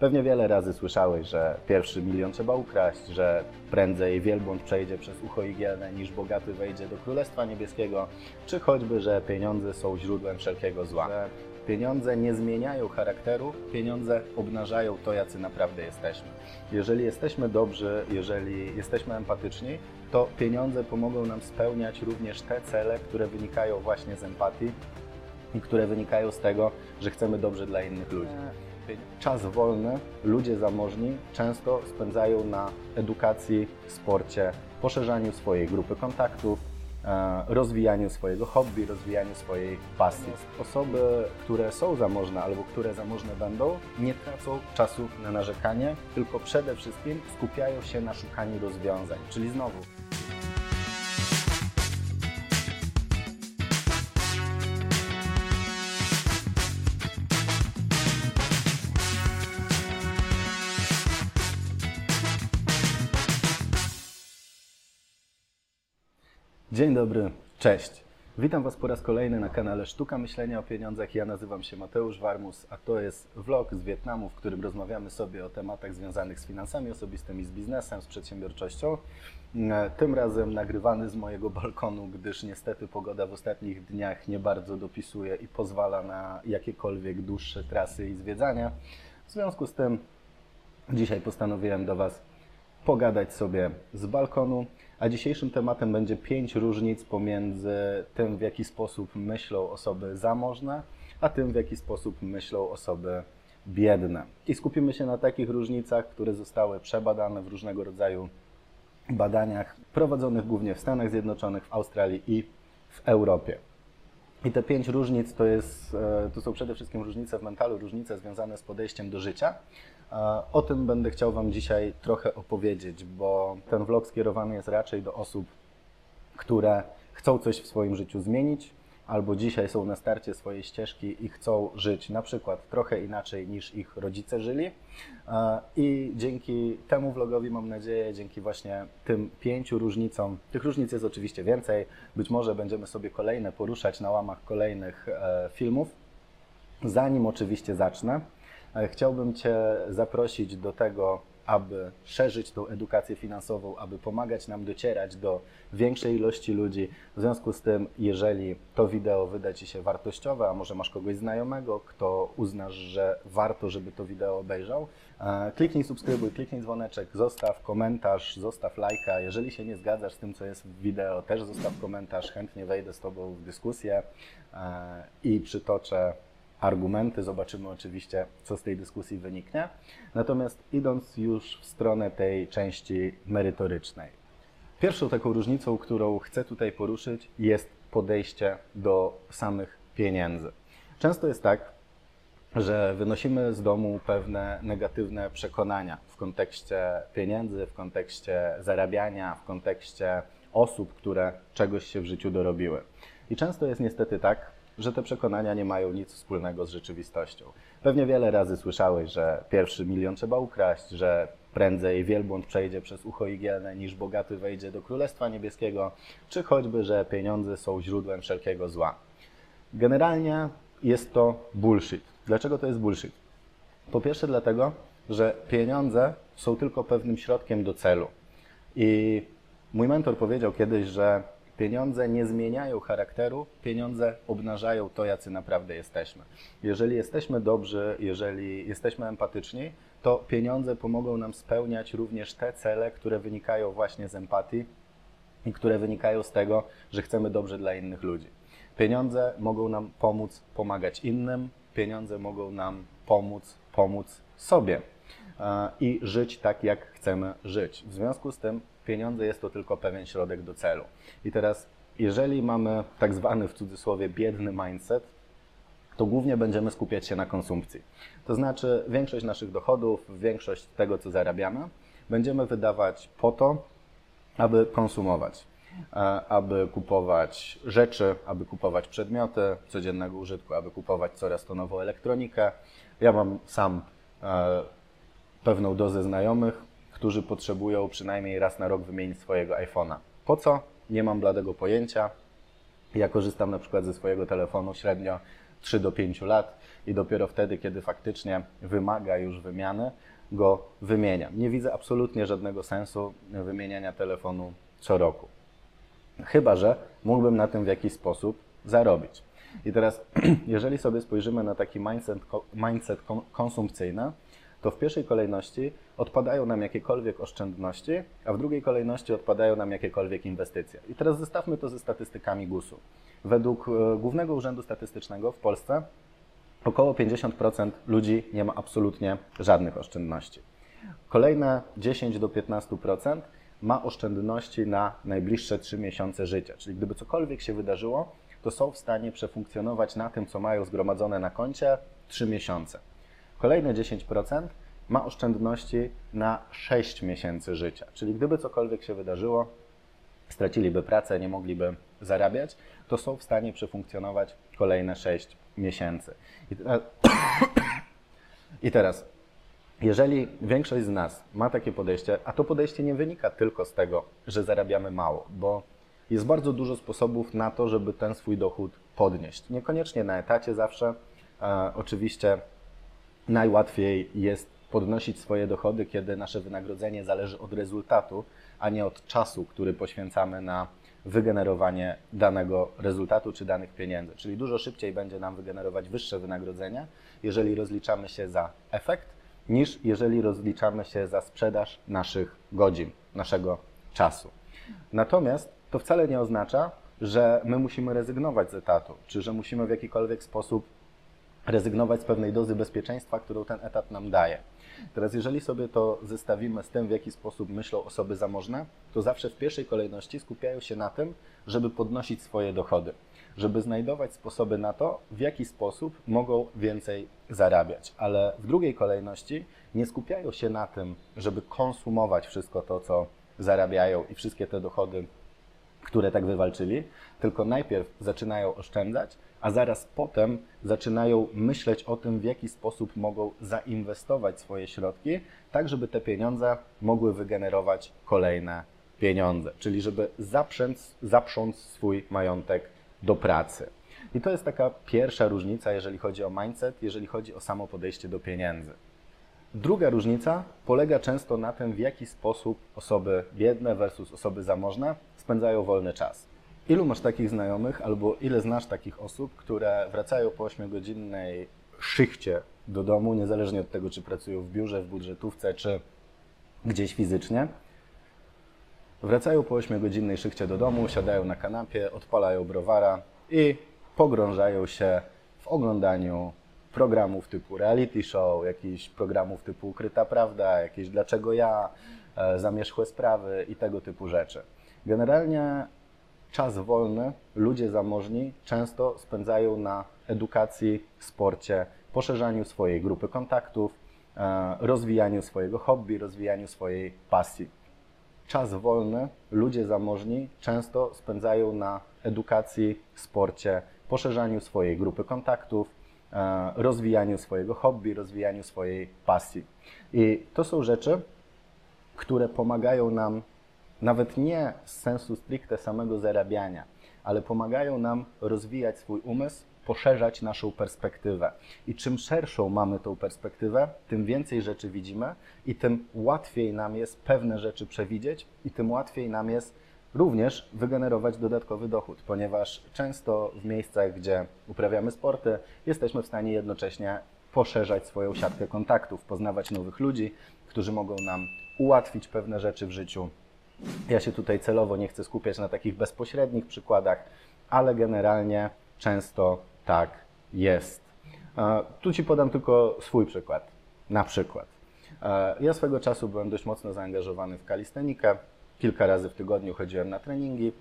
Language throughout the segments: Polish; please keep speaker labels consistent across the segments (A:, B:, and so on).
A: Pewnie wiele razy słyszałeś, że pierwszy milion trzeba ukraść, że prędzej wielbłąd przejdzie przez ucho igielne niż bogaty wejdzie do Królestwa Niebieskiego, czy choćby, że pieniądze są źródłem wszelkiego zła. Że pieniądze nie zmieniają charakteru, pieniądze obnażają to, jacy naprawdę jesteśmy. Jeżeli jesteśmy dobrzy, jeżeli jesteśmy empatyczni, to pieniądze pomogą nam spełniać również te cele, które wynikają właśnie z empatii i które wynikają z tego, że chcemy dobrze dla innych ludzi. Czas wolny ludzie zamożni często spędzają na edukacji, sporcie, poszerzaniu swojej grupy kontaktów, e, rozwijaniu swojego hobby, rozwijaniu swojej pasji. Osoby, które są zamożne albo które zamożne będą, nie tracą czasu na narzekanie, tylko przede wszystkim skupiają się na szukaniu rozwiązań. Czyli znowu, Dzień dobry, cześć. Witam Was po raz kolejny na kanale Sztuka Myślenia o Pieniądzach. Ja nazywam się Mateusz Warmus, a to jest vlog z Wietnamu, w którym rozmawiamy sobie o tematach związanych z finansami osobistymi, z biznesem, z przedsiębiorczością. E, tym razem nagrywany z mojego balkonu, gdyż niestety pogoda w ostatnich dniach nie bardzo dopisuje i pozwala na jakiekolwiek dłuższe trasy i zwiedzania. W związku z tym dzisiaj postanowiłem do Was pogadać sobie z balkonu. A dzisiejszym tematem będzie pięć różnic pomiędzy tym, w jaki sposób myślą osoby zamożne, a tym, w jaki sposób myślą osoby biedne. I skupimy się na takich różnicach, które zostały przebadane w różnego rodzaju badaniach prowadzonych głównie w Stanach Zjednoczonych, w Australii i w Europie. I te pięć różnic to, jest, e, to są przede wszystkim różnice w mentalu, różnice związane z podejściem do życia. E, o tym będę chciał Wam dzisiaj trochę opowiedzieć, bo ten vlog skierowany jest raczej do osób, które chcą coś w swoim życiu zmienić, albo dzisiaj są na starcie swojej ścieżki i chcą żyć na przykład trochę inaczej niż ich rodzice żyli. E, I dzięki temu vlogowi, mam nadzieję, dzięki właśnie tym pięciu różnicom, tych różnic jest oczywiście więcej, być może będziemy sobie kolejne poruszać na łamach kolejnych e, filmów. Zanim oczywiście zacznę, e, chciałbym Cię zaprosić do tego, aby szerzyć tą edukację finansową, aby pomagać nam docierać do większej ilości ludzi. W związku z tym, jeżeli to wideo wyda Ci się wartościowe, a może masz kogoś znajomego, kto uznasz, że warto, żeby to wideo obejrzał, e, kliknij subskrybuj, kliknij dzwoneczek, zostaw komentarz, zostaw lajka. Jeżeli się nie zgadzasz z tym, co jest w wideo, też zostaw komentarz, chętnie wejdę z Tobą w dyskusję e, i przytoczę argumenty. Zobaczymy oczywiście, co z tej dyskusji wyniknie. Natomiast idąc już w stronę tej części merytorycznej. Pierwszą taką różnicą, którą chcę tutaj poruszyć, jest podejście do samych pieniędzy. Często jest tak, że wynosimy z domu pewne negatywne przekonania w kontekście pieniędzy, w kontekście zarabiania, w kontekście osób, które czegoś się w życiu dorobiły. I często jest niestety tak, że te przekonania nie mają nic wspólnego z rzeczywistością. Pewnie wiele razy słyszałeś, że pierwszy milion trzeba ukraść, że prędzej wielbłąd przejdzie przez ucho igielne niż bogaty wejdzie do Królestwa Niebieskiego, czy choćby, że pieniądze są źródłem wszelkiego zła. Generalnie jest to bullshit. Dlaczego to jest bullshit? Po pierwsze dlatego, że pieniądze są tylko pewnym środkiem do celu. I mój mentor powiedział kiedyś, że Pieniądze nie zmieniają charakteru, pieniądze obnażają to, jacy naprawdę jesteśmy. Jeżeli jesteśmy dobrzy, jeżeli jesteśmy empatyczni, to pieniądze pomogą nam spełniać również te cele, które wynikają właśnie z empatii i które wynikają z tego, że chcemy dobrze dla innych ludzi. Pieniądze mogą nam pomóc pomagać innym, pieniądze mogą nam pomóc pomóc sobie i żyć tak, jak chcemy żyć. W związku z tym pieniądze jest to tylko pewien środek do celu. I teraz, jeżeli mamy tak zwany w cudzysłowie biedny mindset, to głównie będziemy skupiać się na konsumpcji. To znaczy, większość naszych dochodów, większość tego, co zarabiamy, będziemy wydawać po to, aby konsumować, aby kupować rzeczy, aby kupować przedmioty codziennego użytku, aby kupować coraz to nową elektronikę. Ja mam sam e, pewną dozę znajomych, którzy potrzebują przynajmniej raz na rok wymienić swojego iPhone'a. Po co? Nie mam bladego pojęcia. Ja korzystam na przykład ze swojego telefonu średnio 3 do 5 lat i dopiero wtedy, kiedy faktycznie wymaga już wymiany, go wymieniam. Nie widzę absolutnie żadnego sensu wymieniania telefonu co roku. Chyba, że mógłbym na tym w jakiś sposób zarobić. I teraz, jeżeli sobie spojrzymy na taki mindset, mindset konsumpcyjny, to w pierwszej kolejności odpadają nam jakiekolwiek oszczędności, a w drugiej kolejności odpadają nam jakiekolwiek inwestycje. I teraz zestawmy to ze statystykami GUS-u. Według e, Głównego Urzędu Statystycznego w Polsce około 50% ludzi nie ma absolutnie żadnych oszczędności. Kolejne 10 do 15% ma oszczędności na najbliższe 3 miesiące życia. Czyli gdyby cokolwiek się wydarzyło, to są w stanie przefunkcjonować na tym, co mają zgromadzone na koncie 3 miesiące. Kolejne 10% ma oszczędności na 6 miesięcy życia. Czyli gdyby cokolwiek się wydarzyło, straciliby pracę, nie mogliby zarabiać, to są w stanie przefunkcjonować kolejne 6 miesięcy. I teraz, I teraz, jeżeli większość z nas ma takie podejście, a to podejście nie wynika tylko z tego, że zarabiamy mało, bo jest bardzo dużo sposobów na to, żeby ten swój dochód podnieść. Niekoniecznie na etacie zawsze. E, oczywiście najłatwiej jest podnosić swoje dochody, kiedy nasze wynagrodzenie zależy od rezultatu, a nie od czasu, który poświęcamy na wygenerowanie danego rezultatu czy danych pieniędzy. Czyli dużo szybciej będzie nam wygenerować wyższe wynagrodzenie, jeżeli rozliczamy się za efekt, niż jeżeli rozliczamy się za sprzedaż naszych godzin, naszego czasu. Natomiast to wcale nie oznacza, że my musimy rezygnować z etatu, czy że musimy w jakikolwiek sposób rezygnować z pewnej dozy bezpieczeństwa, którą ten etat nam daje. Teraz, jeżeli sobie to zestawimy z tym, w jaki sposób myślą osoby zamożne, to zawsze w pierwszej kolejności skupiają się na tym, żeby podnosić swoje dochody, żeby znajdować sposoby na to, w jaki sposób mogą więcej zarabiać. Ale w drugiej kolejności nie skupiają się na tym, żeby konsumować wszystko to, co zarabiają i wszystkie te dochody, które tak wywalczyli, tylko najpierw zaczynają oszczędzać, a zaraz potem zaczynają myśleć o tym, w jaki sposób mogą zainwestować swoje środki, tak żeby te pieniądze mogły wygenerować kolejne pieniądze, czyli żeby zaprząc, zaprząc swój majątek do pracy. I to jest taka pierwsza różnica, jeżeli chodzi o mindset, jeżeli chodzi o samo podejście do pieniędzy. Druga różnica polega często na tym, w jaki sposób osoby biedne versus osoby zamożne spędzają wolny czas. Ilu masz takich znajomych, albo ile znasz takich osób, które wracają po 8-godzinnej szychcie do domu, niezależnie od tego, czy pracują w biurze, w budżetówce, czy gdzieś fizycznie? Wracają po 8-godzinnej szychcie do domu, siadają na kanapie, odpalają browara i pogrążają się w oglądaniu programów typu reality show, jakichś programów typu Ukryta Prawda, jakieś Dlaczego ja, e, Zamierzchłe Sprawy i tego typu rzeczy. Generalnie czas wolny ludzie zamożni często spędzają na edukacji, sporcie, poszerzaniu swojej grupy kontaktów, e, rozwijaniu swojego hobby, rozwijaniu swojej pasji. Czas wolny ludzie zamożni często spędzają na edukacji, sporcie, poszerzaniu swojej grupy kontaktów, e, rozwijaniu swojego hobby, rozwijaniu swojej pasji. I to są rzeczy, które pomagają nam nawet nie z sensu stricte samego zarabiania, ale pomagają nam rozwijać swój umysł, poszerzać naszą perspektywę. I czym szerszą mamy tą perspektywę, tym więcej rzeczy widzimy i tym łatwiej nam jest pewne rzeczy przewidzieć i tym łatwiej nam jest również wygenerować dodatkowy dochód, ponieważ często w miejscach, gdzie uprawiamy sporty, jesteśmy w stanie jednocześnie poszerzać swoją siatkę kontaktów, poznawać nowych ludzi, którzy mogą nam ułatwić pewne rzeczy w życiu, ja się tutaj celowo nie chcę skupiać na takich bezpośrednich przykładach, ale generalnie często tak jest. E, tu Ci podam tylko swój przykład. Na przykład. E, ja swego czasu byłem dość mocno zaangażowany w kalistenikę. Kilka razy w tygodniu chodziłem na treningi.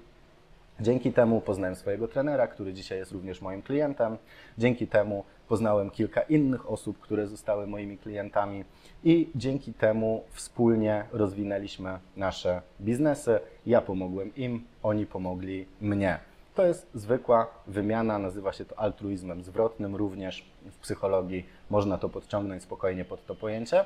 A: Dzięki temu poznałem swojego trenera, który dzisiaj jest również moim klientem. Dzięki temu poznałem kilka innych osób, które zostały moimi klientami i dzięki temu wspólnie rozwinęliśmy nasze biznesy. Ja pomogłem im, oni pomogli mnie. To jest zwykła wymiana, nazywa się to altruizmem zwrotnym, również w psychologii można to podciągnąć spokojnie pod to pojęcie.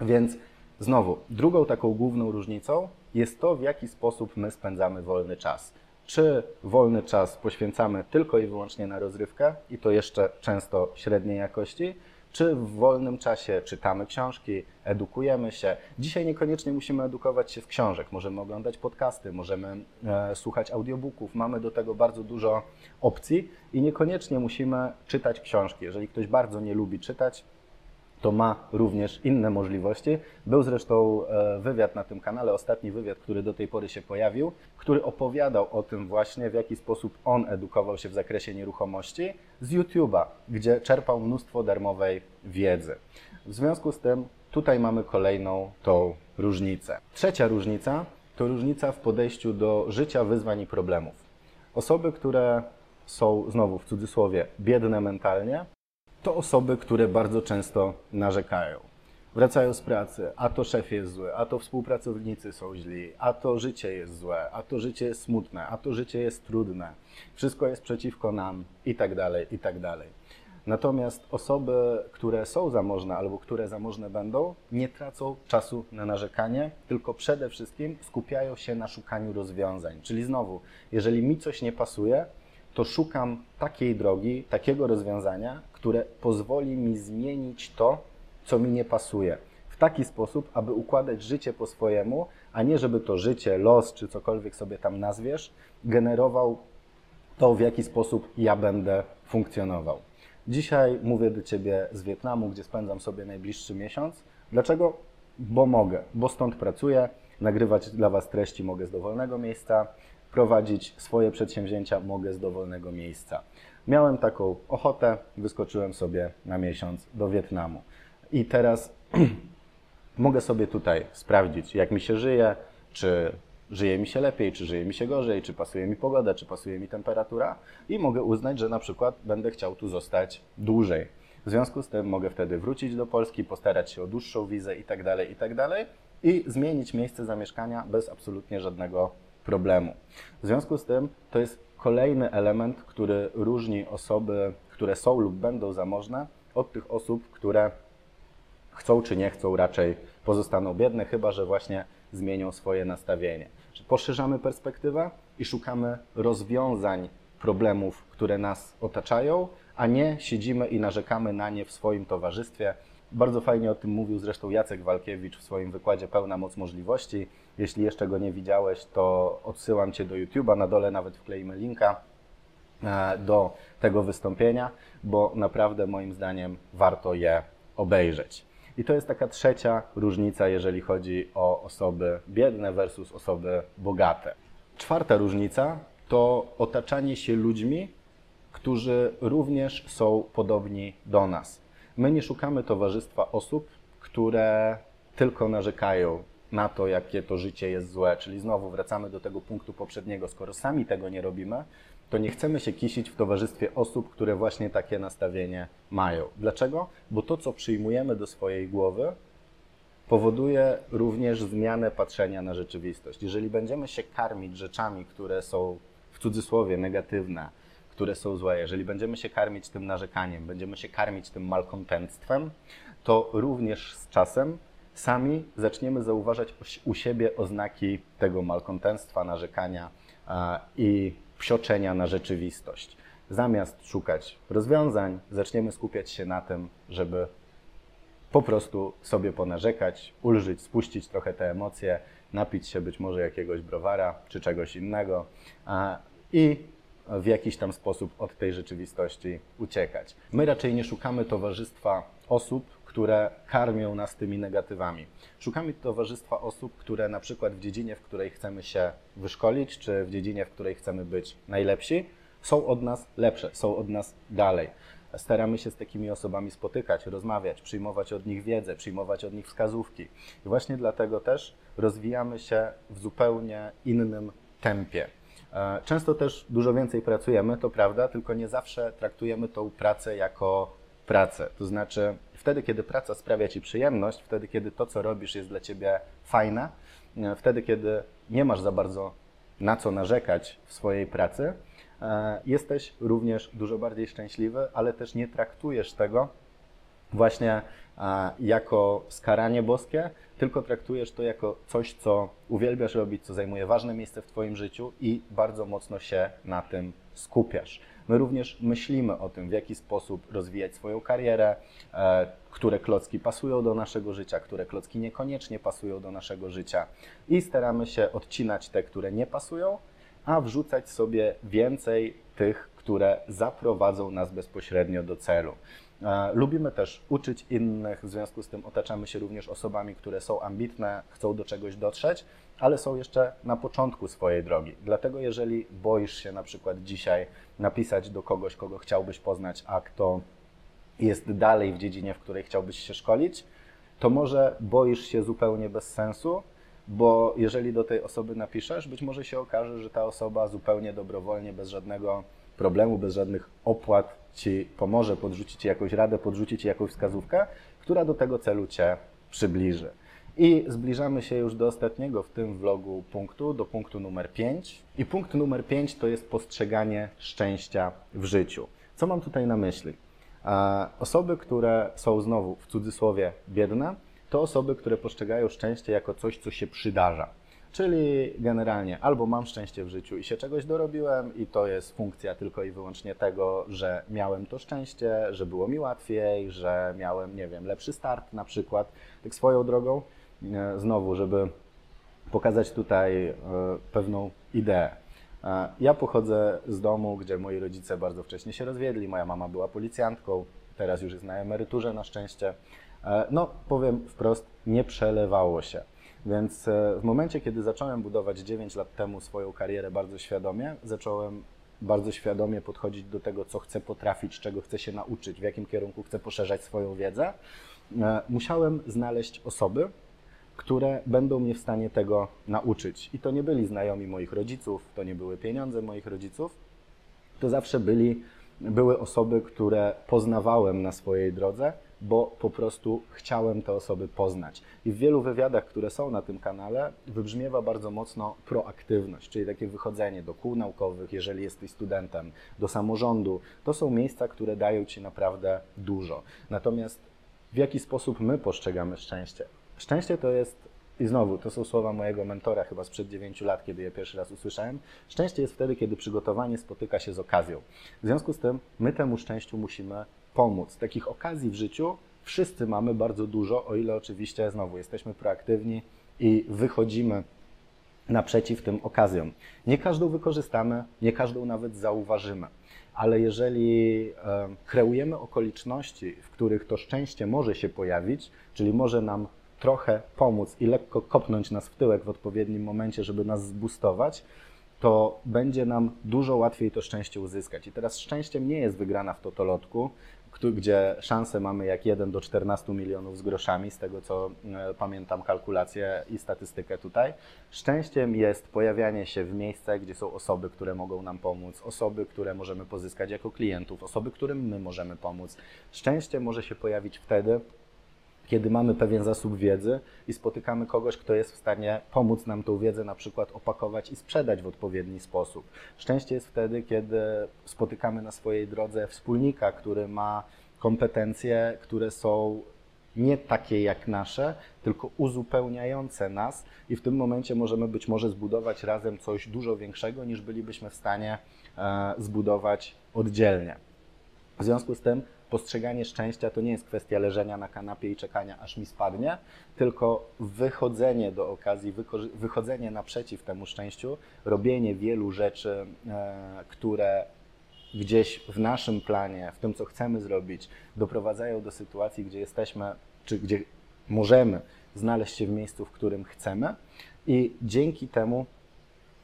A: Więc znowu, drugą taką główną różnicą jest to, w jaki sposób my spędzamy wolny czas. Czy wolny czas poświęcamy tylko i wyłącznie na rozrywkę i to jeszcze często średniej jakości, czy w wolnym czasie czytamy książki, edukujemy się. Dzisiaj niekoniecznie musimy edukować się z książek, możemy oglądać podcasty, możemy e, słuchać audiobooków, mamy do tego bardzo dużo opcji i niekoniecznie musimy czytać książki. Jeżeli ktoś bardzo nie lubi czytać, to ma również inne możliwości. Był zresztą e, wywiad na tym kanale, ostatni wywiad, który do tej pory się pojawił, który opowiadał o tym właśnie, w jaki sposób on edukował się w zakresie nieruchomości z YouTube'a, gdzie czerpał mnóstwo darmowej wiedzy. W związku z tym tutaj mamy kolejną tą różnicę. Trzecia różnica to różnica w podejściu do życia, wyzwań i problemów. Osoby, które są znowu w cudzysłowie biedne mentalnie, to osoby, które bardzo często narzekają. Wracają z pracy, a to szef jest zły, a to współpracownicy są źli, a to życie jest złe, a to życie jest smutne, a to życie jest trudne, wszystko jest przeciwko nam i tak dalej, i tak dalej. Natomiast osoby, które są zamożne albo które zamożne będą, nie tracą czasu na narzekanie, tylko przede wszystkim skupiają się na szukaniu rozwiązań. Czyli znowu, jeżeli mi coś nie pasuje, to szukam takiej drogi, takiego rozwiązania, które pozwoli mi zmienić to, co mi nie pasuje. W taki sposób, aby układać życie po swojemu, a nie żeby to życie, los czy cokolwiek sobie tam nazwiesz, generował to, w jaki sposób ja będę funkcjonował. Dzisiaj mówię do Ciebie z Wietnamu, gdzie spędzam sobie najbliższy miesiąc. Dlaczego? Bo mogę, bo stąd pracuję, nagrywać dla Was treści mogę z dowolnego miejsca, prowadzić swoje przedsięwzięcia mogę z dowolnego miejsca. Miałem taką ochotę, wyskoczyłem sobie na miesiąc do Wietnamu. I teraz mogę sobie tutaj sprawdzić, jak mi się żyje, czy żyje mi się lepiej, czy żyje mi się gorzej, czy pasuje mi pogoda, czy pasuje mi temperatura i mogę uznać, że na przykład będę chciał tu zostać dłużej. W związku z tym mogę wtedy wrócić do Polski, postarać się o dłuższą wizę i tak dalej, i tak i zmienić miejsce zamieszkania bez absolutnie żadnego problemu. W związku z tym to jest kolejny element, który różni osoby, które są lub będą zamożne, od tych osób, które chcą czy nie chcą, raczej pozostaną biedne, chyba że właśnie zmienią swoje nastawienie. Poszerzamy perspektywę i szukamy rozwiązań problemów, które nas otaczają, a nie siedzimy i narzekamy na nie w swoim towarzystwie, bardzo fajnie o tym mówił zresztą Jacek Walkiewicz w swoim wykładzie Pełna Moc Możliwości. Jeśli jeszcze go nie widziałeś, to odsyłam Cię do YouTube'a. Na dole nawet wkleimy linka e, do tego wystąpienia, bo naprawdę moim zdaniem warto je obejrzeć. I to jest taka trzecia różnica, jeżeli chodzi o osoby biedne versus osoby bogate. Czwarta różnica to otaczanie się ludźmi, którzy również są podobni do nas. My nie szukamy towarzystwa osób, które tylko narzekają na to, jakie to życie jest złe. Czyli znowu wracamy do tego punktu poprzedniego. Skoro sami tego nie robimy, to nie chcemy się kisić w towarzystwie osób, które właśnie takie nastawienie mają. Dlaczego? Bo to, co przyjmujemy do swojej głowy, powoduje również zmianę patrzenia na rzeczywistość. Jeżeli będziemy się karmić rzeczami, które są w cudzysłowie negatywne, które są złe, jeżeli będziemy się karmić tym narzekaniem, będziemy się karmić tym malkontentstwem, to również z czasem sami zaczniemy zauważać u siebie oznaki tego malkontentstwa, narzekania i psioczenia na rzeczywistość. Zamiast szukać rozwiązań, zaczniemy skupiać się na tym, żeby po prostu sobie ponarzekać, ulżyć, spuścić trochę te emocje, napić się być może jakiegoś browara czy czegoś innego i w jakiś tam sposób od tej rzeczywistości uciekać. My raczej nie szukamy towarzystwa osób, które karmią nas tymi negatywami. Szukamy towarzystwa osób, które na przykład w dziedzinie, w której chcemy się wyszkolić, czy w dziedzinie, w której chcemy być najlepsi, są od nas lepsze, są od nas dalej. Staramy się z takimi osobami spotykać, rozmawiać, przyjmować od nich wiedzę, przyjmować od nich wskazówki. I właśnie dlatego też rozwijamy się w zupełnie innym tempie. E, często też dużo więcej pracujemy, to prawda, tylko nie zawsze traktujemy tą pracę jako pracę. To znaczy, wtedy, kiedy praca sprawia ci przyjemność, wtedy, kiedy to, co robisz, jest dla ciebie fajne, e, wtedy, kiedy nie masz za bardzo na co narzekać w swojej pracy, e, jesteś również dużo bardziej szczęśliwy, ale też nie traktujesz tego właśnie jako skaranie boskie, tylko traktujesz to jako coś, co uwielbiasz robić, co zajmuje ważne miejsce w Twoim życiu i bardzo mocno się na tym skupiasz. My również myślimy o tym, w jaki sposób rozwijać swoją karierę, e, które klocki pasują do naszego życia, które klocki niekoniecznie pasują do naszego życia i staramy się odcinać te, które nie pasują, a wrzucać sobie więcej tych, które zaprowadzą nas bezpośrednio do celu. E, lubimy też uczyć innych, w związku z tym otaczamy się również osobami, które są ambitne, chcą do czegoś dotrzeć, ale są jeszcze na początku swojej drogi. Dlatego jeżeli boisz się na przykład dzisiaj napisać do kogoś, kogo chciałbyś poznać, a kto jest dalej w dziedzinie, w której chciałbyś się szkolić, to może boisz się zupełnie bez sensu, bo jeżeli do tej osoby napiszesz, być może się okaże, że ta osoba zupełnie dobrowolnie, bez żadnego problemu, bez żadnych opłat Ci pomoże, podrzuci Ci jakąś radę, podrzuci Ci jakąś wskazówkę, która do tego celu Cię przybliży. I zbliżamy się już do ostatniego w tym vlogu punktu, do punktu numer 5. I punkt numer 5 to jest postrzeganie szczęścia w życiu. Co mam tutaj na myśli? Osoby, które są znowu w cudzysłowie biedne, to osoby, które postrzegają szczęście jako coś, co się przydarza. Czyli generalnie albo mam szczęście w życiu i się czegoś dorobiłem, i to jest funkcja tylko i wyłącznie tego, że miałem to szczęście, że było mi łatwiej, że miałem, nie wiem, lepszy start na przykład. Tak swoją drogą, e, znowu, żeby pokazać tutaj e, pewną ideę. E, ja pochodzę z domu, gdzie moi rodzice bardzo wcześnie się rozwiedli. Moja mama była policjantką, teraz już jest na emeryturze na szczęście. No, powiem wprost, nie przelewało się. Więc e, w momencie, kiedy zacząłem budować 9 lat temu swoją karierę bardzo świadomie, zacząłem bardzo świadomie podchodzić do tego, co chcę potrafić, czego chcę się nauczyć, w jakim kierunku chcę poszerzać swoją wiedzę, e, musiałem znaleźć osoby, które będą mnie w stanie tego nauczyć. I to nie byli znajomi moich rodziców, to nie były pieniądze moich rodziców, to zawsze byli, były osoby, które poznawałem na swojej drodze, bo po prostu chciałem te osoby poznać. I w wielu wywiadach, które są na tym kanale, wybrzmiewa bardzo mocno proaktywność, czyli takie wychodzenie do kół naukowych, jeżeli jesteś studentem, do samorządu. To są miejsca, które dają ci naprawdę dużo. Natomiast w jaki sposób my postrzegamy szczęście? Szczęście to jest i znowu, to są słowa mojego mentora chyba sprzed 9 lat, kiedy je pierwszy raz usłyszałem. Szczęście jest wtedy, kiedy przygotowanie spotyka się z okazją. W związku z tym my temu szczęściu musimy pomóc. Takich okazji w życiu wszyscy mamy bardzo dużo, o ile oczywiście znowu jesteśmy proaktywni i wychodzimy naprzeciw tym okazjom. Nie każdą wykorzystamy, nie każdą nawet zauważymy, ale jeżeli kreujemy okoliczności, w których to szczęście może się pojawić, czyli może nam trochę pomóc i lekko kopnąć nas w tyłek w odpowiednim momencie, żeby nas zbustować, to będzie nam dużo łatwiej to szczęście uzyskać. I teraz szczęściem nie jest wygrana w totolotku, gdzie szanse mamy jak 1 do 14 milionów z groszami, z tego co e, pamiętam kalkulację i statystykę tutaj. Szczęściem jest pojawianie się w miejscach, gdzie są osoby, które mogą nam pomóc, osoby, które możemy pozyskać jako klientów, osoby, którym my możemy pomóc. Szczęście może się pojawić wtedy, kiedy mamy pewien zasób wiedzy i spotykamy kogoś, kto jest w stanie pomóc nam tą wiedzę na przykład opakować i sprzedać w odpowiedni sposób. Szczęście jest wtedy, kiedy spotykamy na swojej drodze wspólnika, który ma kompetencje, które są nie takie jak nasze, tylko uzupełniające nas, i w tym momencie możemy być może zbudować razem coś dużo większego, niż bylibyśmy w stanie e, zbudować oddzielnie. W związku z tym postrzeganie szczęścia to nie jest kwestia leżenia na kanapie i czekania, aż mi spadnie, tylko wychodzenie do okazji, wychodzenie naprzeciw temu szczęściu, robienie wielu rzeczy, e, które gdzieś w naszym planie, w tym, co chcemy zrobić, doprowadzają do sytuacji, gdzie jesteśmy, czy gdzie możemy znaleźć się w miejscu, w którym chcemy, i dzięki temu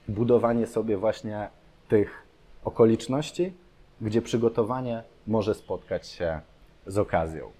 A: budowanie sobie właśnie tych okoliczności, gdzie przygotowanie może spotkać się z okazją.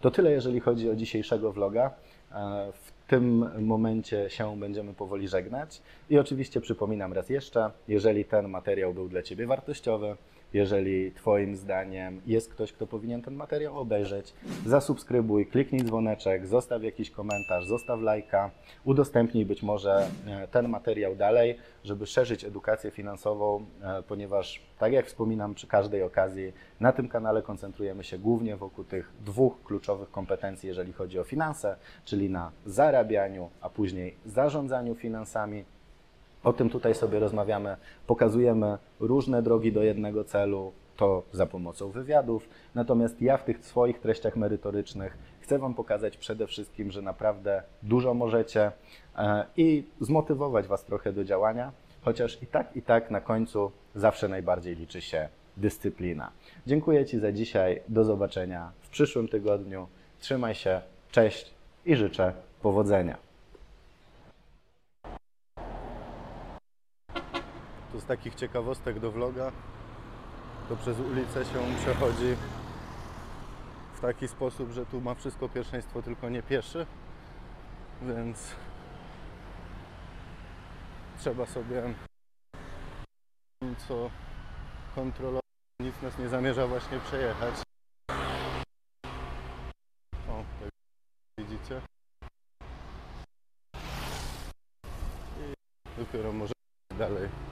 A: To tyle, jeżeli chodzi o dzisiejszego vloga. E, w tym momencie się będziemy powoli żegnać. I oczywiście przypominam raz jeszcze, jeżeli ten materiał był dla Ciebie wartościowy, Jeżeli Twoim zdaniem jest ktoś, kto powinien ten materiał obejrzeć, zasubskrybuj, kliknij dzwoneczek, zostaw jakiś komentarz, zostaw lajka, udostępnij być może e, ten materiał dalej, żeby szerzyć edukację finansową, e, ponieważ, tak jak wspominam przy każdej okazji, na tym kanale koncentrujemy się głównie wokół tych dwóch kluczowych kompetencji, jeżeli chodzi o finanse, czyli na zarabianiu, a później zarządzaniu finansami. O tym tutaj sobie rozmawiamy, pokazujemy różne drogi do jednego celu, to za pomocą wywiadów. Natomiast ja w tych swoich treściach merytorycznych chcę Wam pokazać przede wszystkim, że naprawdę dużo możecie e, i zmotywować Was trochę do działania, chociaż i tak, i tak na końcu zawsze najbardziej liczy się dyscyplina. Dziękuję Ci za dzisiaj. Do zobaczenia w przyszłym tygodniu. Trzymaj się, cześć i życzę powodzenia. Tu z takich ciekawostek do vloga, to przez ulicę się przechodzi w taki sposób, że tu ma wszystko pierwszeństwo, tylko nie pieszy, więc trzeba sobie co kontrolować, nic nas nie zamierza właśnie przejechać. O, tak widzicie. I dopiero może dalej.